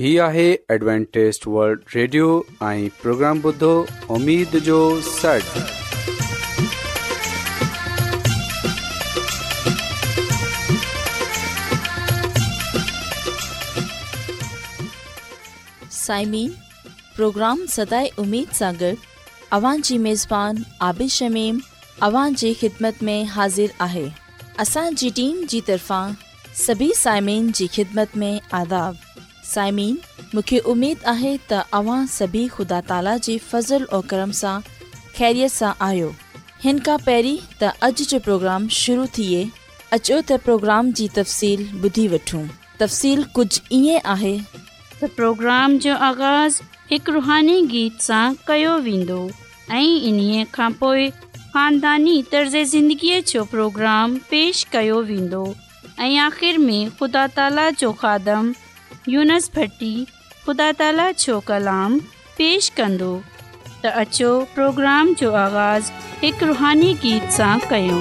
هي آهي Adventist world radio ۽ programme بدھو اميد جو سڙ سائمين پروگرام سداي اميد सागर اوان جي ميزبان عابد شميم اوان جي خدمت ۾ حاضر آهي اسان جي ٽيم جي طرفان سڀي سائمين جي خدمت ۾ آداب साइमीन मूंखे उमेद आहे तव्हां सभी ख़ुदा ताला जे फज़ल ऐं करम सां आहियो हिन खां पहिरीं त अॼु जो प्रोग्राम शुरू थिए अचो त प्रोग्राम जी तफ़सील ॿुधी वठूं तफ़सील कुझु ईअं आहे कयो वेंदो ऐं यूनस भट्टी ख़ुदा ताला जो कलाम پیش कंदो त अचो प्रोग्राम जो आगाज़ु हिकु रुहानी गीत सां कयो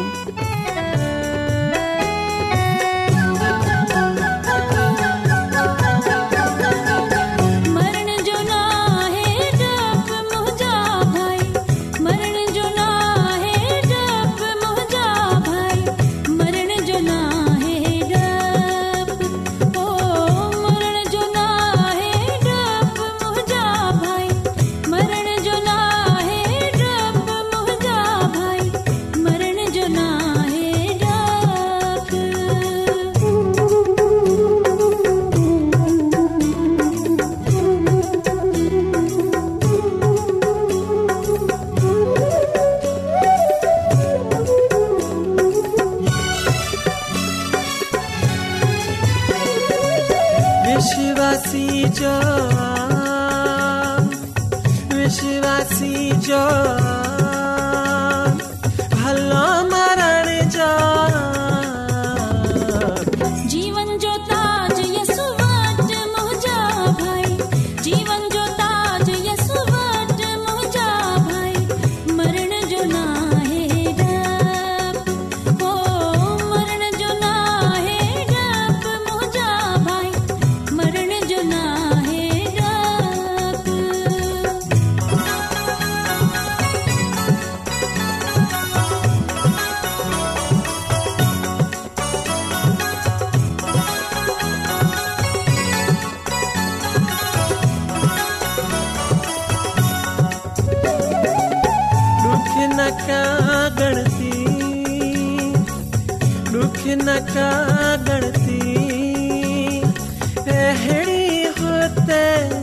गण सी रुख न कागसी अहिड़ी होत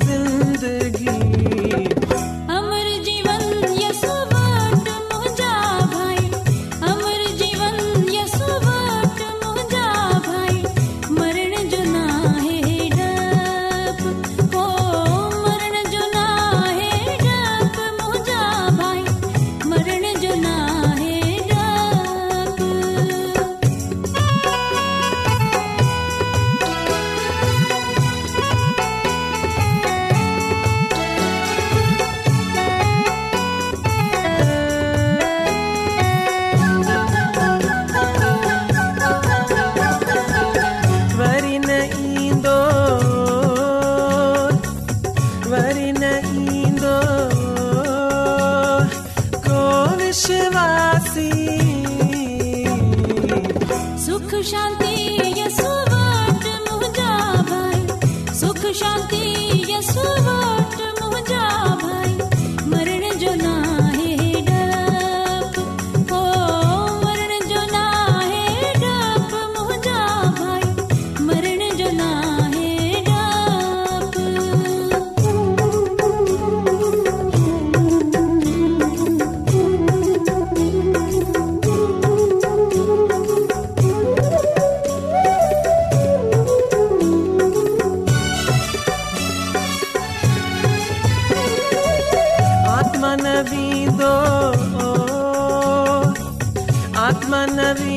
आत्म नरी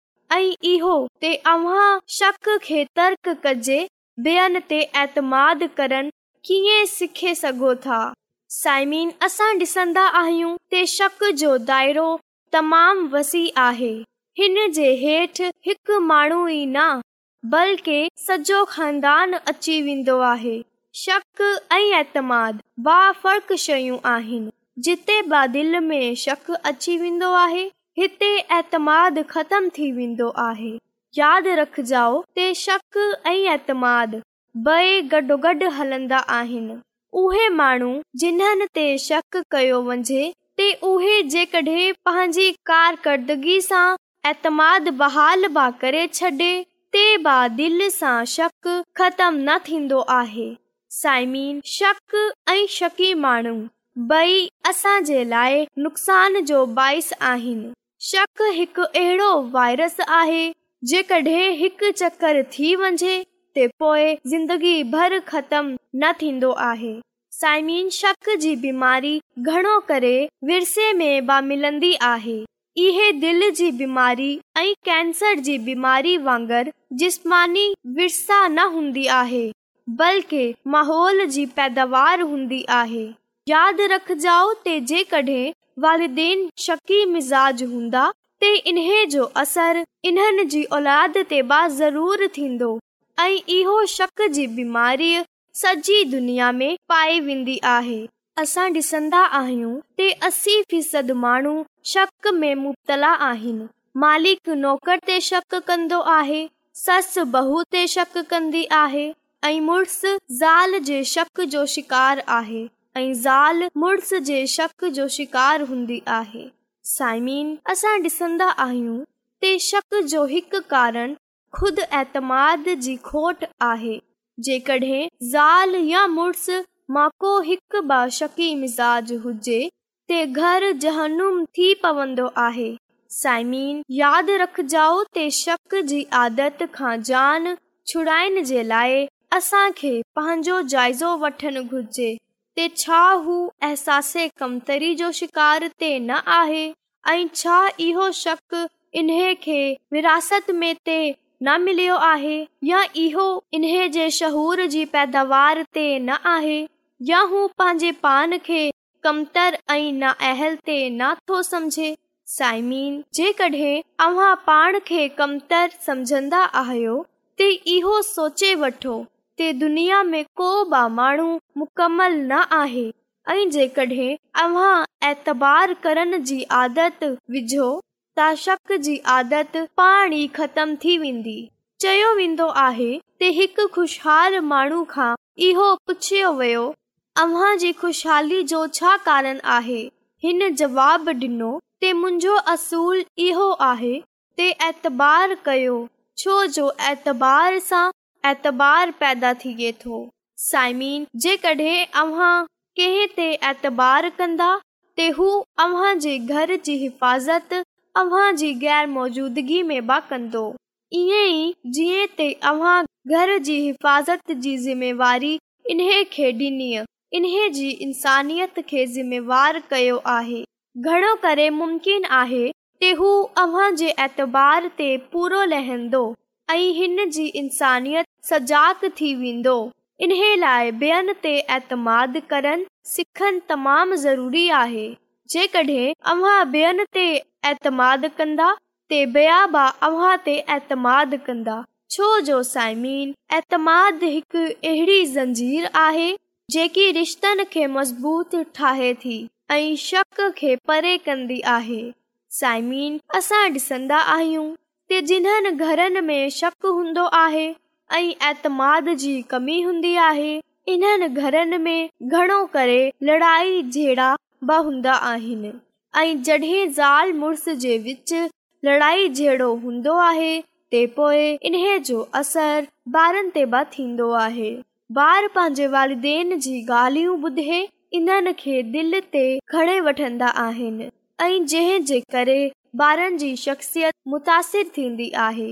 ऐं इहो ते अह शक खे तर्क कजे ॿियनि ते ऐतमाद करण कीअं सिखे सघो था साइमीन असां डि॒संदा आहियूं त शक जो दाइरो तमामु वसी आहे हिन जे हेठि हिकु माण्हू ई न बल्कि सॼो ख़ानदान अची वेंदो आहे शक ऐं ऐतमाद बा फ़र्क़ शयूं आहिनि जिते ब दिल में शक अची वेंदो आहे हिते एतमाद ख़तम थी वेंदो आहे यादि रखजाओ ते शक ऐं एतमाद बलंदा आहिनि उहे माण्हू जिन्हनि ते शक कयो वञे ते उहे जेकॾहिं पंहिंजी कारकर्दगी सां ऐतमाद बहाल बि करे छॾे ते बि दिल सां शक ख़तम न थींदो आहे साइमीन शक ऐं शकी माण्हू ॿई असां जे लाइ नुक़सान जो बाइस आहिनि शक हिकु अहिड़ो वायरस आहे जेकॾहिं हिकु चकर थी वञे त पोए जिंदगी भर ख़तम न थींदो आहे साइनीन शक जी बीमारी घणो करे विरसे में बि मिलंदी आहे इहे दिलि जी बीमारी ऐं कैंसर जी बीमारी वांगुरु जिस्मानी विरसा न हूंदी आहे बल्कि माहौल जी पैदावार हूंदी आहे यादि रखजाओ त जेकॾहिं वालदेन शकी मिज़ाज हूंदा ते इन्हे जो असर इन्हनि जी औलाद ते बा ज़रूर थींदो ऐं इहो शक जी बीमारीअ सॼी दुनिया में पाई वेंदी आहे असां डि॒सन्दा आहियूं असी फ़ीसदु माण्हू شک में مبتلا आहिनि मालिक नौकरु ते شک कंदो आहे سس بہو ते شک कंदी आहे ऐं मुड़स زال जे شک جو शिकारु आहे ऐं ज़ाल मुड़ुस जे शक जो शिकार हूंदी आहे साइमीन असां ॾिसंदा आहियूं ते शक जो हिकु कारण ख़ुदि ऐतमाद जी खोट आहे जेकॾहिं ज़ाल या मुड़ुस मां को हिकु ब शकी मिज़ाज हुजे ते घर जहनुम थी पवंदो आहे साइमीन यादि रखजाओ ते शक जी आदत खां जान छुड़ाइण जे लाइ असांखे पंहिंजो जाइज़ो वठणु घुरिजे छा अहसासे कमतरी जो शिकार ते न आहे ऐं छा इहो शक इन्हे खे विरासत में ते न मिलियो आहे या इहो इन्हे जे शहूर जी पैदावार ते न आहे या हू पंहिंजे पाण खे कमतर ऐं नाहिल ते न थो सम्झे साइमीन जेकॾहिं तव्हां पाण खे कमतर समझंदा आहियो त इहो सोचे वठो दुनिया में को बि माण्हू मुकमल न आहे ऐं जेकॾहिं एतबार करण जी आदत विझो त शक जी आदत पाण ई ख़तम थी वेंदी चयो वेंदो आहे त हिकु ख़ुशहाल माण्हू खां इहो पुछियो वियो अव्हां जी ख़ुशहाली जो छा कारण आहे हिन जवाब ॾिनो मुंहिंजो असूल इहो आहे छो जो ऐतबार सां ऐतबार पैदा थिए थो साइमीन जेकॾहिं ऐतबार कंदो ते हूज़तर मौजूदगी में बाक़ी जीअं घर जी हिफ़ाज़त जी ज़िमेवारी जी इन्सानियत खे ज़िमेवारु कयो आहे घणो करे मुम्किन आहे ते हू अव्हां जे ऐतबार ते पूरो लहंदो ऐं हिन जी इंसानियत सजाक थी वेंदो इन लाइ ॿियनि ते एतमाद करन सिखनि तमामु ज़रूरी आहे जेकॾहिं अव्हां ॿियनि ते ऐतमाद कंदा ते एतमाद कंदा छो जो साइमीनाद हिकु अहिड़ी ज़ंजीर आहे जेकी रिश्तनि खे मज़बूत ठाहे थी ऐं शक खे परे कंदी आहे साइमीन असां डि॒संदा आहियूं ते जिन्हनि घरनि में शक हूंदो आहे ऐं एतमाद जी कमी हूंदी आहे इन्हनि घरनि में घणो करे लड़ाई झेड़ा बि हूंदा आहिनि ऐं जॾहिं ज़ाल मुड़ुस जे विच लड़ाई झेड़ो हूंदो आहे ते पोइ इन्हे जो असर ॿारनि ते बि थींदो आहे ॿार पंहिंजे वारदेन जी ॻाल्हियूं ॿुधे इन्हनि खे दिलि ते खणे वठंदा आहिनि ऐं जंहिं जे करे ॿार जी शख्सियत मुतासिरु थींदी आहे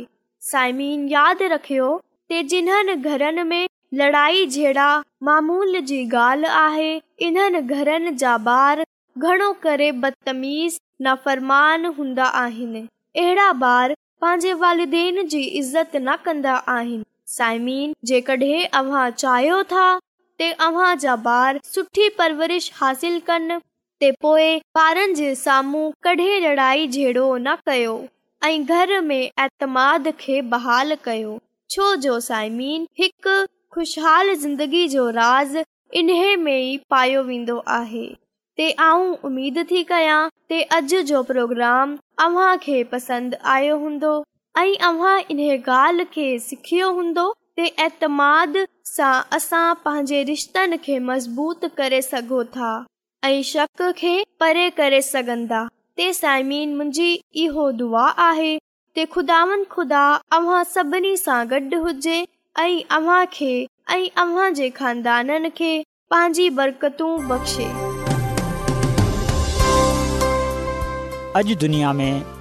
साइमिन यादि रखियो त जिन्हनि घरनि में लड़ाई जहिड़ा मामूल जी ॻाल्हि आहे इन्हनि घरनि जा ॿार घणो करे बदतमीज़ नाफ़रमान हूंदा आहिनि अहिड़ा ॿार पंहिंजे वालदेन जी इज़त न कंदा आहिनि साइमिन जेकॾहिं अव्हां चाहियो था अव्हां जा ॿार सुठी परवरिश हासिल कनि ॿारनि जे साम्हूं कॾहिं लड़ाई झेड़ो न कयो ऐं घर में एतमाद खे बहाल कयो छो जो साइमीन हिकु ख़ुशहाल जिंदगी जो राज़ इन्हे में पायो वेंदो आहे ते आऊं उमेद थी कयां प्रोग्राम अव्हां खे हूंदो ऐं ॻाल्हि खे सिखियो हूंदो ते ऐतमाद सां असां पंहिंजे रिश्तनि खे मज़बूत करे सघूं था परे में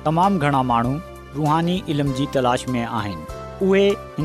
तमाम घणा माण्हू रुहानी आहिनि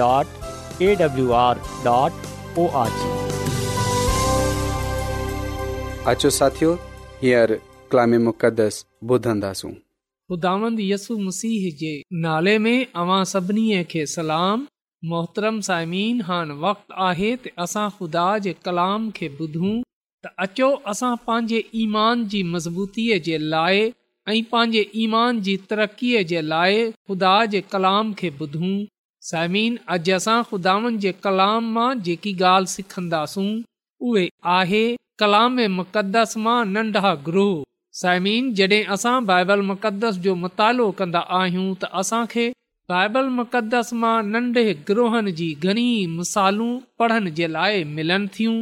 सभिनी खे सलाम मोहतरम साइमीन ख़ुदा जे कलाम खे ॿुधूं पंहिंजे ईमान जी मज़बूतीअ जे लाइ ऐं पंहिंजे ईमान जी तरक़ीअ जे लाइ ख़ुदा जे कलाम खे ॿुधूं सायमिन अॼु असां खुदानि जे कलाम मां जेकी ॻाल्हि सिखंदासूं उहे आहे मुक़दस मां नंढा ग्रोह समिन जॾहिं असां बाइबल मुक़दस जो मुतालो कंदा आहियूं त असां खे बाइबल मुक़दस मां नंढे ग्रोहनि जी घणी मिसालूं पढ़ण जे लाइ मिलनि थियूं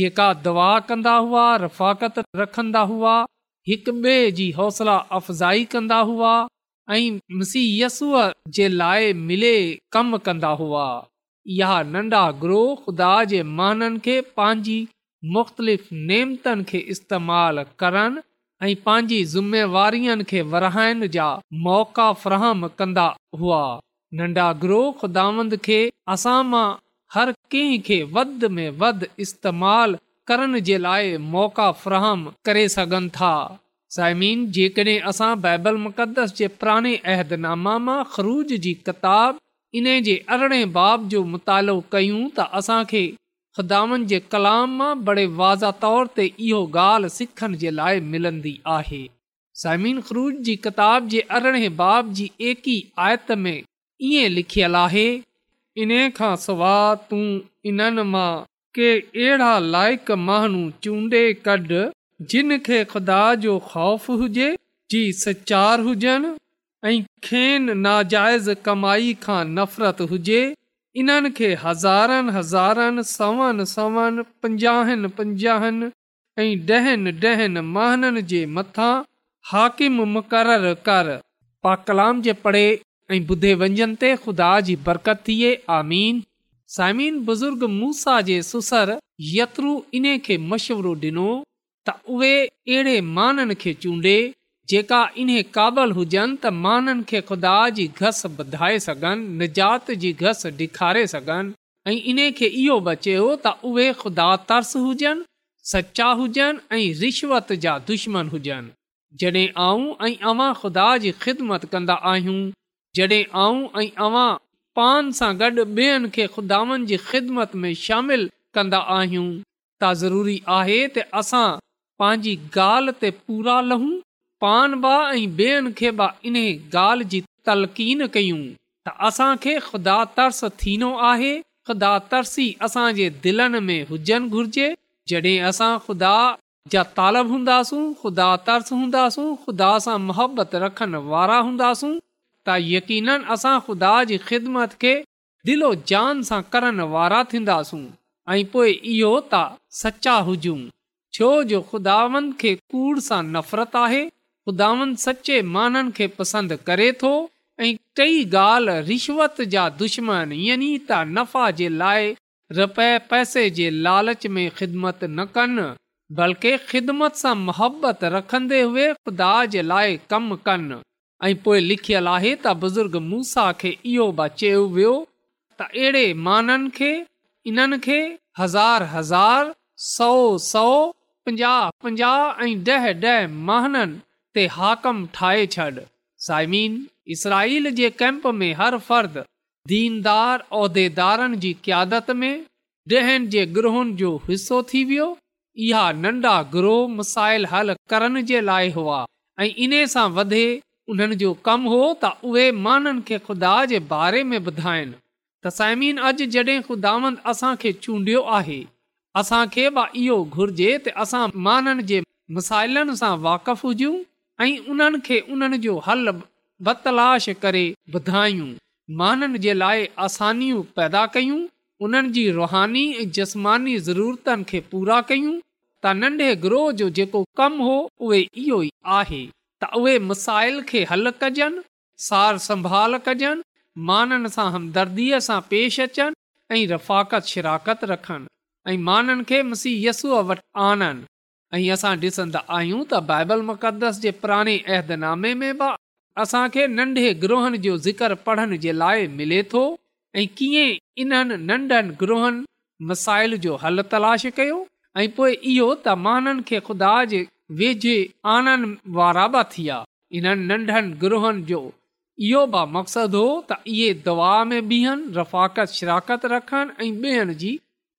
जेका दुआ कंदा हुआ रफ़ाकत रखंदा हुआ हिक ॿिए जी हौसला अफ़ज़ाई कंदा हुआ मसीह मसीयस जे लाइ मिले कम कंदा हुआ इहा नंढा ग्रोह खुदा जे माण्हुनि खे पंहिंजी मुख़्तलिफ़ नेमतनि खे इस्तेमाल करण ऐं पंहिंजी ज़िमेवारियुनि खे वराइण जा मौक़ा फ़राहम कंदा हुआ नंढा ग्रोह ख़ुदावंद खे असां मां हर कंहिं खे वध में वध इस्तेमालु करण जे लाइ मौक़ा फ़राहम करे सघनि था सायमिन जेकॾहिं असां बाइबल मुक़दस जे पुराणे अहदनामा मां ख़रूज जी किताब इन जे अरिड़हें बाब जो मुतालो कयूं त असांखे ख़िदान जे कलाम मां बड़े वाज़ तौर ते इहो ॻाल्हि सिखण जे लाइ मिलंदी आहे साइमिन ख़रूज जी किताब जे अरिड़हें बाब जी एकी आयत में ईअं लिखियल आहे इन खां सवाइ तूं इन्हनि मां के अहिड़ा लाइक़ मानू चूंडे कढ जिन खे ख़ुदा जो ख़ौफ़ हुजे जी सचार हुजनि ऐं खेन नाजाइज़ कमाई खां नफ़रत हुजे इन्हनि खे हज़ारनि हज़ारनि सवनि सवनि पंजाहनि पंजाहनि ऐं ॾहनि ॾहनि महननि जे मथां हाकिम मुक़ररु कर पा कलाम जे पढ़े ऐं ॿुधे वंजन ते ख़ुदा जी बरकत थिए आमीन साइमीन बुज़ुर्ग मूसा जे सुसर यत्रू इन्हे खे मशवरो ॾिनो त उहे अहिड़े माननि खे चूंडे जेका इन काबल हुजनि त माननि खे ख़ुदा जी घस ॿधाए सघनि निजात जी घस ॾेखारे सघनि ऐं इन खे इहो बचे त उहे ख़ुदा तर्स हुजनि सचा हुजनि ऐं रिश्वत जा दुश्मन हुजनि जॾहिं आऊं ऐं अवां ख़ुदा जी ख़िदमत कंदा आहियूं जॾहिं आऊं ऐं अवां पान सां गॾु ॿियनि खे खुदानि जी ख़िदमत में शामिल कंदा आहियूं त ज़रूरी आहे त असां पंहिंजी ॻाल्हि ते पूरा लहूं पान बि ऐं ॿेअनि खे बि इन ॻाल्हि जी तलकीन कयूं त असांखे ख़ुदा तर्स थीनो आहे ख़ुदा तर्सी असांजे दिलनि में हुजनि घुर्जे जॾहिं असां ख़ुदा जा तालब हूंदासूं ख़ुदा तर्स हूंदासूं ख़ुदा सां मोहबत रखण वारा हूंदासूं त यकीन असां ख़ुदा जी ख़िदमत खे दिलो जान सां करण वारा थींदासूं ऐं पोइ इहो त सचा हुजूं छो जो ख़ुदावन खे कूड़ सां नफ़रत आहे ख़ुदानि सचे पसंदि करे थो ऐं रिश्वत पैसे बल्कि ख़िदमत सां मुहबत रखंदे हुए खुदा जे लाइ कमु कनि ऐं पोइ लिखियल आहे त बुज़ुर्ग मूसा खे इहो बच वियो त अहिड़े माननि खे इन्हनि खे हज़ार हज़ार पंजाह ऐं ॾह ॾह महननि ते हाकम ठाहे छॾ साइमीन इसराईल जे कैम्प में हर फर्द दीनदार उहिदेदारनि जी क्यादत में ॾहनि जे ग्रोहनि जो हिसो थी वियो इहा नन्ढा ग्रोह मसाइल हल करण जे लाइ हुआ ऐं इन सां वधे उन्हनि जो कमु हो त उहे माननि खे खुदा जे बारे में ॿुधाइनि त साइमीन अॼु जड॒हिं ख़ुदावंद असांखे चूंडियो आहे असांखे बि इहो घुर्जे त असां माननि जे मसाइलनि सां वाक़फ़ हुजूं ऐं उन्हनि खे उन्हनि जो हल बतलाश तलाश करे ॿुधायूं माननि जे लाइ आसानियूं पैदा कयूं उन्हनि जी रुहानी ऐं जस्मानी ज़रूरतनि खे पूरा कयूं त नंढे ग्रोह जो जेको कमु हो उहे इहो ई आहे त उहे मसाइल खे हल कजनि सार संभाल कजनि माननि सां हमदर्दीअ सां पेश अचनि ऐं रफ़ाकत शिराकत रखनि ऐं माननि खे मुसीहसूअ वटि आणनि ऐं असां ॾिसंदा आहियूं त बाइबल मुक़द्दस जे पुराणे अहदनामे में बि असां खे नंढे ग्रोहनि जो ज़िक्र पढ़ण जे लाइ मिले थो ऐं कीअं इन्हनि नंढनि ग्रोहनि मिसाइल जो हल तलाश कयो ऐं पोइ इहो त माननि खे ख़ुदा जे वेझे आनंद वारा बि थी विया इन्हनि नंढनि ग्रोहनि जो इहो बि मक़्सदु हो त इहे दवा में बिहनि रफ़ाकत शिराकत रखनि ऐं ॿेअण जी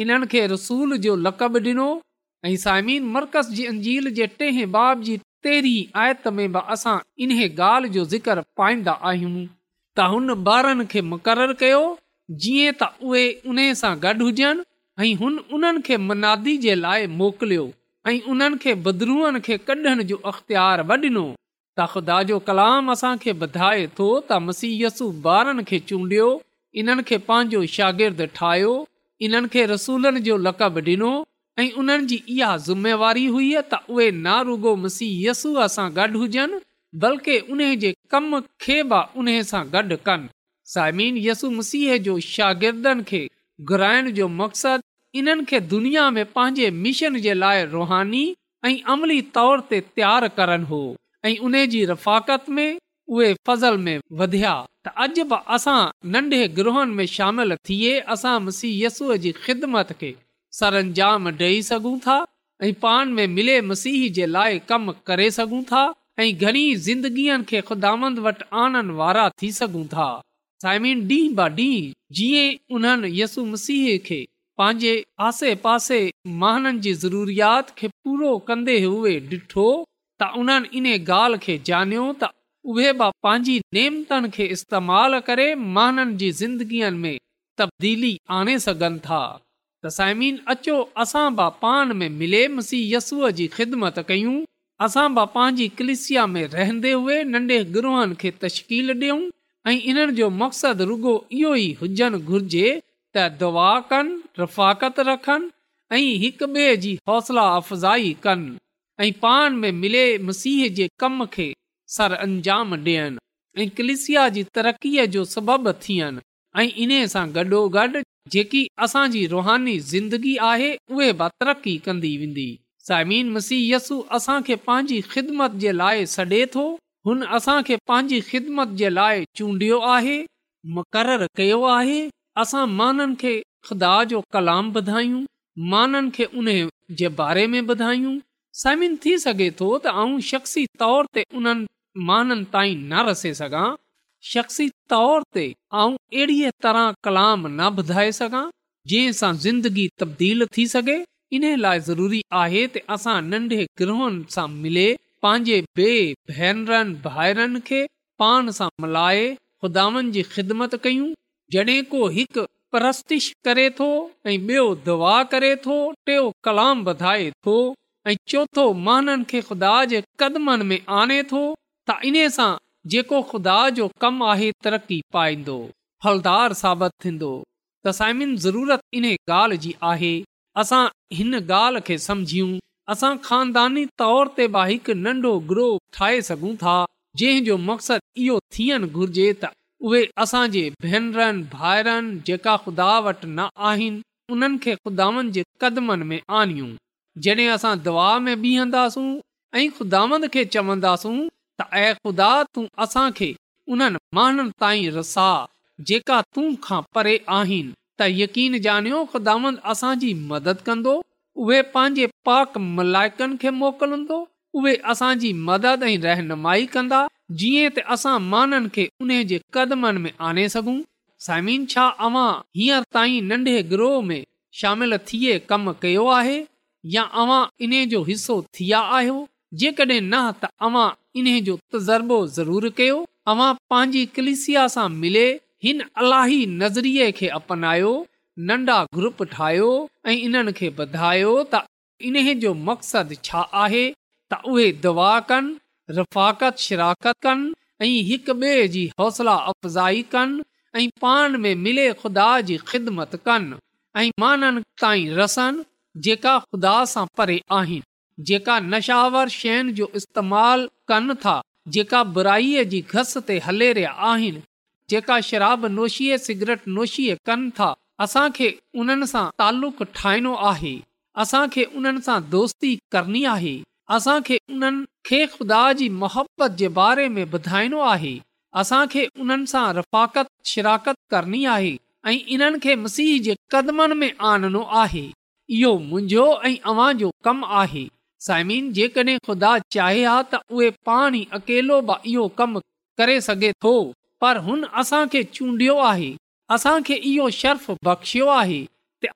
इन्हनि खे रसूल जो लकब ॾिनो मरकज़ जी टी आयत जो हुन ॿारनि खे मुक़ररु कयो जीअं त उहे उन सां मोकिलियो अख़्तियारो त मसीयस ॿारनि खे चूंडियो इन्हनि खे पंहिंजो शागिर्दु ठाहियो इन खे बल्कि उन जे कम खे बि उन सां गॾु कनि साइमीन यसू मसीह जो शागिर्दनि खे घुराइण जो मक़सदु इन्हनि खे दुनिया में पंहिंजे मिशन जे लाइ रुहानी ऐं अमली तौर ते तयार हो ऐं उन जी रफ़ाकत में उहेज़ल में वधिया त अॼु बि असां नंढे ग्रहनि में शामिल थिए ख़िदमत में मिले मसीह जे लाइ कम करे ज़िंदगीअ खे खुदा आनण वारा थी सघूं था साइमिन बा ब ड उन्हनि यसू मसीह खे पंहिंजे आसे पासे महाननि जी ज़रूरियात खे पूरो कंदे हुए डि॒ठो त उन्हनि इन ॻाल्हि खे ॼाणियो त उहे पंहिंजी इस्तेमाल करे तब्दीली आणे सघनि था अचो असां यसूअ पंहिंजी हुए नंढे गिरोहनि खे तशकील ॾियूं ऐं इन्हनि जो मक़सदु रुगो इहो ई हुजनि घुरिजे त दुआ कनि रफ़ाकत रखनि ऐं हिक ॿिए जी हौसला अफ़ज़ाई कनि ऐं पाण में मिले मसीह जे कम खे सर अंजाम ॾियनि ऐं कलिसिया जी तरक़ीअ जो सबब थियनि ऐं इन सां गॾोगॾु आहे उहे बि तरक़ी कंदी वेंदी असांखे पंहिंजी ख़िदमत जे लाइ सॾे थो हुन असांखे पंहिंजी ख़िदमत जे लाइ चूंडियो आहे मुक़ररु कयो आहे असां माननि खे ख़ुदा जो कलाम ॿुधायूं माननि खे उन जे बारे में ॿुधायूं समिन थी सघे थो त आऊं शख्सी तौर ते उन्हनि शख्सी तौर ते तरह कलाम न ॿधाए सघां जंहिं सां ज़िंदगी तब्दील थी सघे इन लाइ ज़रूरी आहे असां नंढे ग्रोहन सां मिले पंहिंजे बे भेनरनि भाइरनि खे पाण सां मल्हाए खुदानि जी ख़िदमत कयूं जॾहिं को हिकु परस्तिश करे थो ऐं ॿियो दुआ करे थो टियों कलाम वधाए थो ऐं चोथो महन खे खुदा जे कदमनि में आने थो त इन सां जेको खुदा जो कमु आहे तरक़ी पाईंदो फलदार साबित थींदो ॻाल्हि जी आहे असां हिन ॻाल्हि खे सम्झियूं असां ख़ानदानी तौर ते बि हिकु नंढो ग्रोह ठाहे सघूं था जंहिंजो मक़सदु इहो थियणु घुरिजे त उहे असांजे भेनरनि भाइरनि जेका ख़ुदा वटि न आहिनि उन्हनि खे खुदानि जे कदमनि में आणियूं जॾहिं असां दुआ में बीहंदासूं ख़ुदासूं परे आहिनि त यकीन ॼाणियो ख़ुदा कंदो उहे पंहिंजे पाक मलाइकनि खे मोकिलंदो उहे मदद ऐं रहनुमाई कंदा जीअं माननि खे कदमनि में आने सघूं साइम छा अवां नंढे ग्रोह में शामिल थिए कमु कयो आहे अवां इन जो हिसो थिया आहियो जेकॾहिं न तव्हां इन जो तजर्बो ज़रूर कयो अवां पंहिंजी कलिसिया सां मिले हिन अलाही नज़रिये खे अपनायो नन्ढा ग्रुप ठाहियो ऐं इन्हनि खे ॿधायो त इन जो मक़सद छा आहे त उहे दवा कनि रत शिराकत कनि ऐं हिकदमत कनि ऐं माननि ताईं रसन जेका ख़ुदा सां परे आहिनि जेका नशावर शयुनि जो इस्तेमालु कनि था जेका बुराईअ जी घस ते हले रहिया आहिनि जेका शराब नोशीअ सिगरेट नोशीअ कनि था असांखे उन्हनि सां ताल्लुक ठाहिणो आहे असांखे उन्हनि सां दोस्ती करणी आहे असांखे उन्हनि खे ख़ुदा जी मुहबत जे बारे में ॿुधाइणो आहे असांखे उन्हनि सां रफ़ाकत शिराकत करणी आहे ऐं इन्हनि खे मसीह जे क़दमनि में आनणो आहे इहो मुंहिंजो ऐं अव्हां जो कमु आहे साइमिन जेकड॒हिं ख़ुदा चाहे हा त उहे पाण ई अकेलो कम करे सघे थो पर हुन असांखे चूंडियो आहे असांखे इहो शर्फ़ बख़्शियो आहे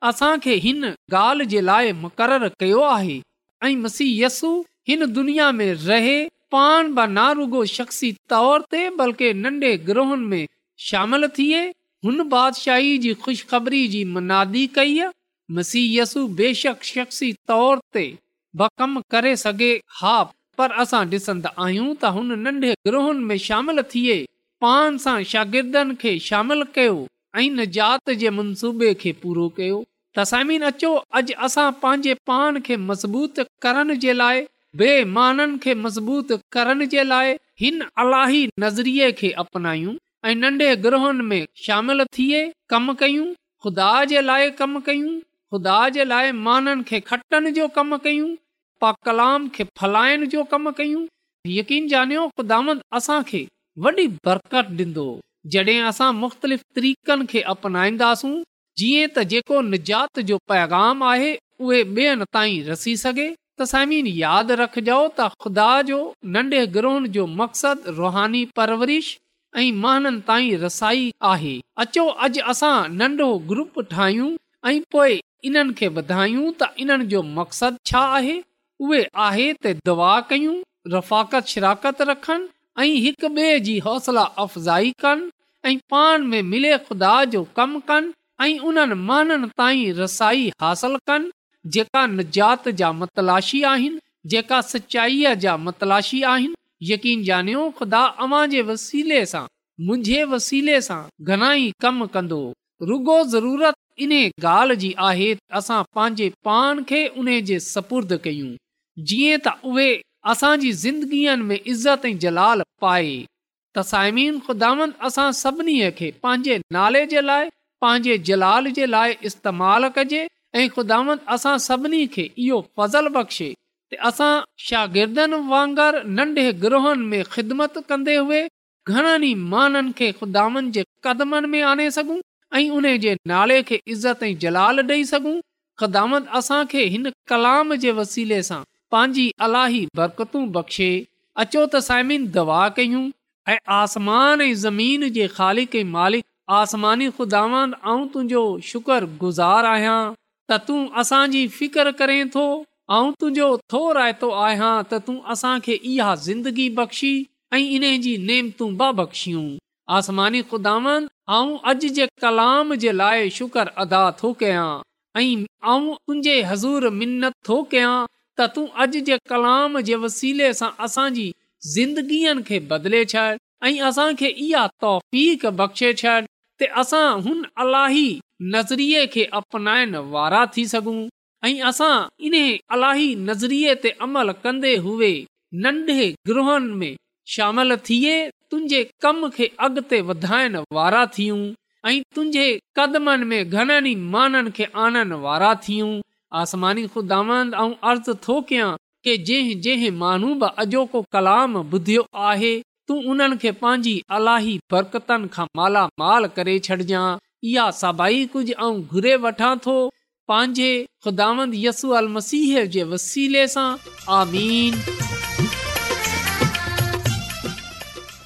असांखे हिन ॻाल्हि जे लाइ मुक़ररु कयो आहे ऐं मसीयू हिन दुनिया में रहे पाण ब ना रुगो शख़्सी तौर ते बल्कि नन्ढे ग्रोहन में शामिल थिए हुन बादशाही जी ख़ुशख़बरी ख़बरी जी मुनादी कई मसीयसु बेशक शख़्सी तौर ते बकम करे सघे हा पर असां ॾिसंदा आहियूं त हुन नंढे ग्रहुनि में शामिल थिए पान सां शागिर्दनि खे शामिल कयो ऐं मनसूबे खे पूरो कयो तसामीन अचो अॼु असां पंहिंजे पान खे मज़बूत करण जे लाइ बे माननि खे मज़बूत करण जे लाइ हिन अलाही नज़रिये खे अपनायूं ऐं नंढे ग्रोहनि में शामिल थिए कमु कयूं ख़ुदा जे लाइ कम कयूं ख़ुदा जे लाइ माननि खे खटण जो कमु कयूं जीअं त जेको निजात जो पैगाम आहे उहे तखजो त ख़ुदा जो नंढे ग्रोहन जो मक़सदु रुहानी परवरिश ऐं रसाई आहे अचो अॼु असां नंढो ग्रुप ठाहियूं ऐं पोए इन्हनि खे त इन्हनि जो मक़सदु छा आहे उहे आहे त दवा कयूं रफ़ाकत शिराकत रखनि ऐं हिक ॿिए जी हौसला अफ़ज़ाई कनि ख़ुदा जो कमु कनि ऐं रसाई हासिल कनि जेका निजात जा मतलाशी आहिनि जेका सचाईअ जा मतलाशी आहिनि यकीन ॼाणियो खुदा सां मुंहिंजे वसीले सां घणाई कमु कंदो रुगो ज़रूरत इन ॻाल्हि जी आहे असां पंहिंजे पान खे उन जे सपुर्द कयूं जीअं त उहे असांजी ज़िंदगीअ में इज़त ऐं जलाल पाए त साइमीन ख़ुदांद असां सभिनी खे पंहिंजे नाले जे लाइ पंहिंजे जलाल जे लाइ इस्तेमालु कजे ऐं ख़ुदा असां सभिनी खे इहो फज़ल बख़्शे असां शागिर्दनि वांगर नंढे ग्रोहनि में ख़िदमत कंदे हुए घणनि ई माननि खे ख़ुदानि जे कदमनि में आणे सघूं इज़त सघूं ख़ुदा आसमानी ख़ुदांदुंहिंजो शुकर गुज़ार आहियां त तूं असांजी फिकर करे थो ऐं तुंहिंजो थो रायतो आहियां त तूं असांखे इहा ज़िंदगी बख़्शी ऐं इन जी नेम बख़्शियूं अदा कया ऐं छॾ ऐं असां खे इहा तहफ़ीक़ बख़्शे छॾ ते असां हुन अलाही नज़र खे अपनाइन वारा थी सघूं ऐं असां इन अलाही नज़रिये ते अमल कन्दे हुए नंढे ग्रोहनि में शामिल थिए तुंहिंजे कम खे अॻिते वधाइण वारा थियूं ऐं तुंहिंजे आनण वारा थियूं थो कयांको कलाम ॿुधियो आहे तूं उन्हनि खे पंहिंजी अलाही बरकतनि खां मालामाल करे छॾजांइ या सभई कुझु वठां थो पंहिंजे सां आमीन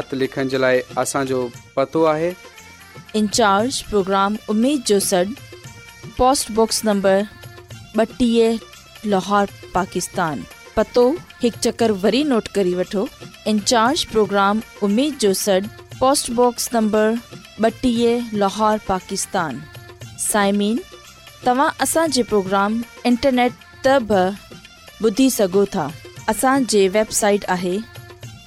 स नंबर पतो हिकु चकर जो लोहर पाकिस्तान साइमीन तव्हां असांजे प्रोग्राम इंटरनेट त ॿुधी सघो था असांजे वेबसाइट आहे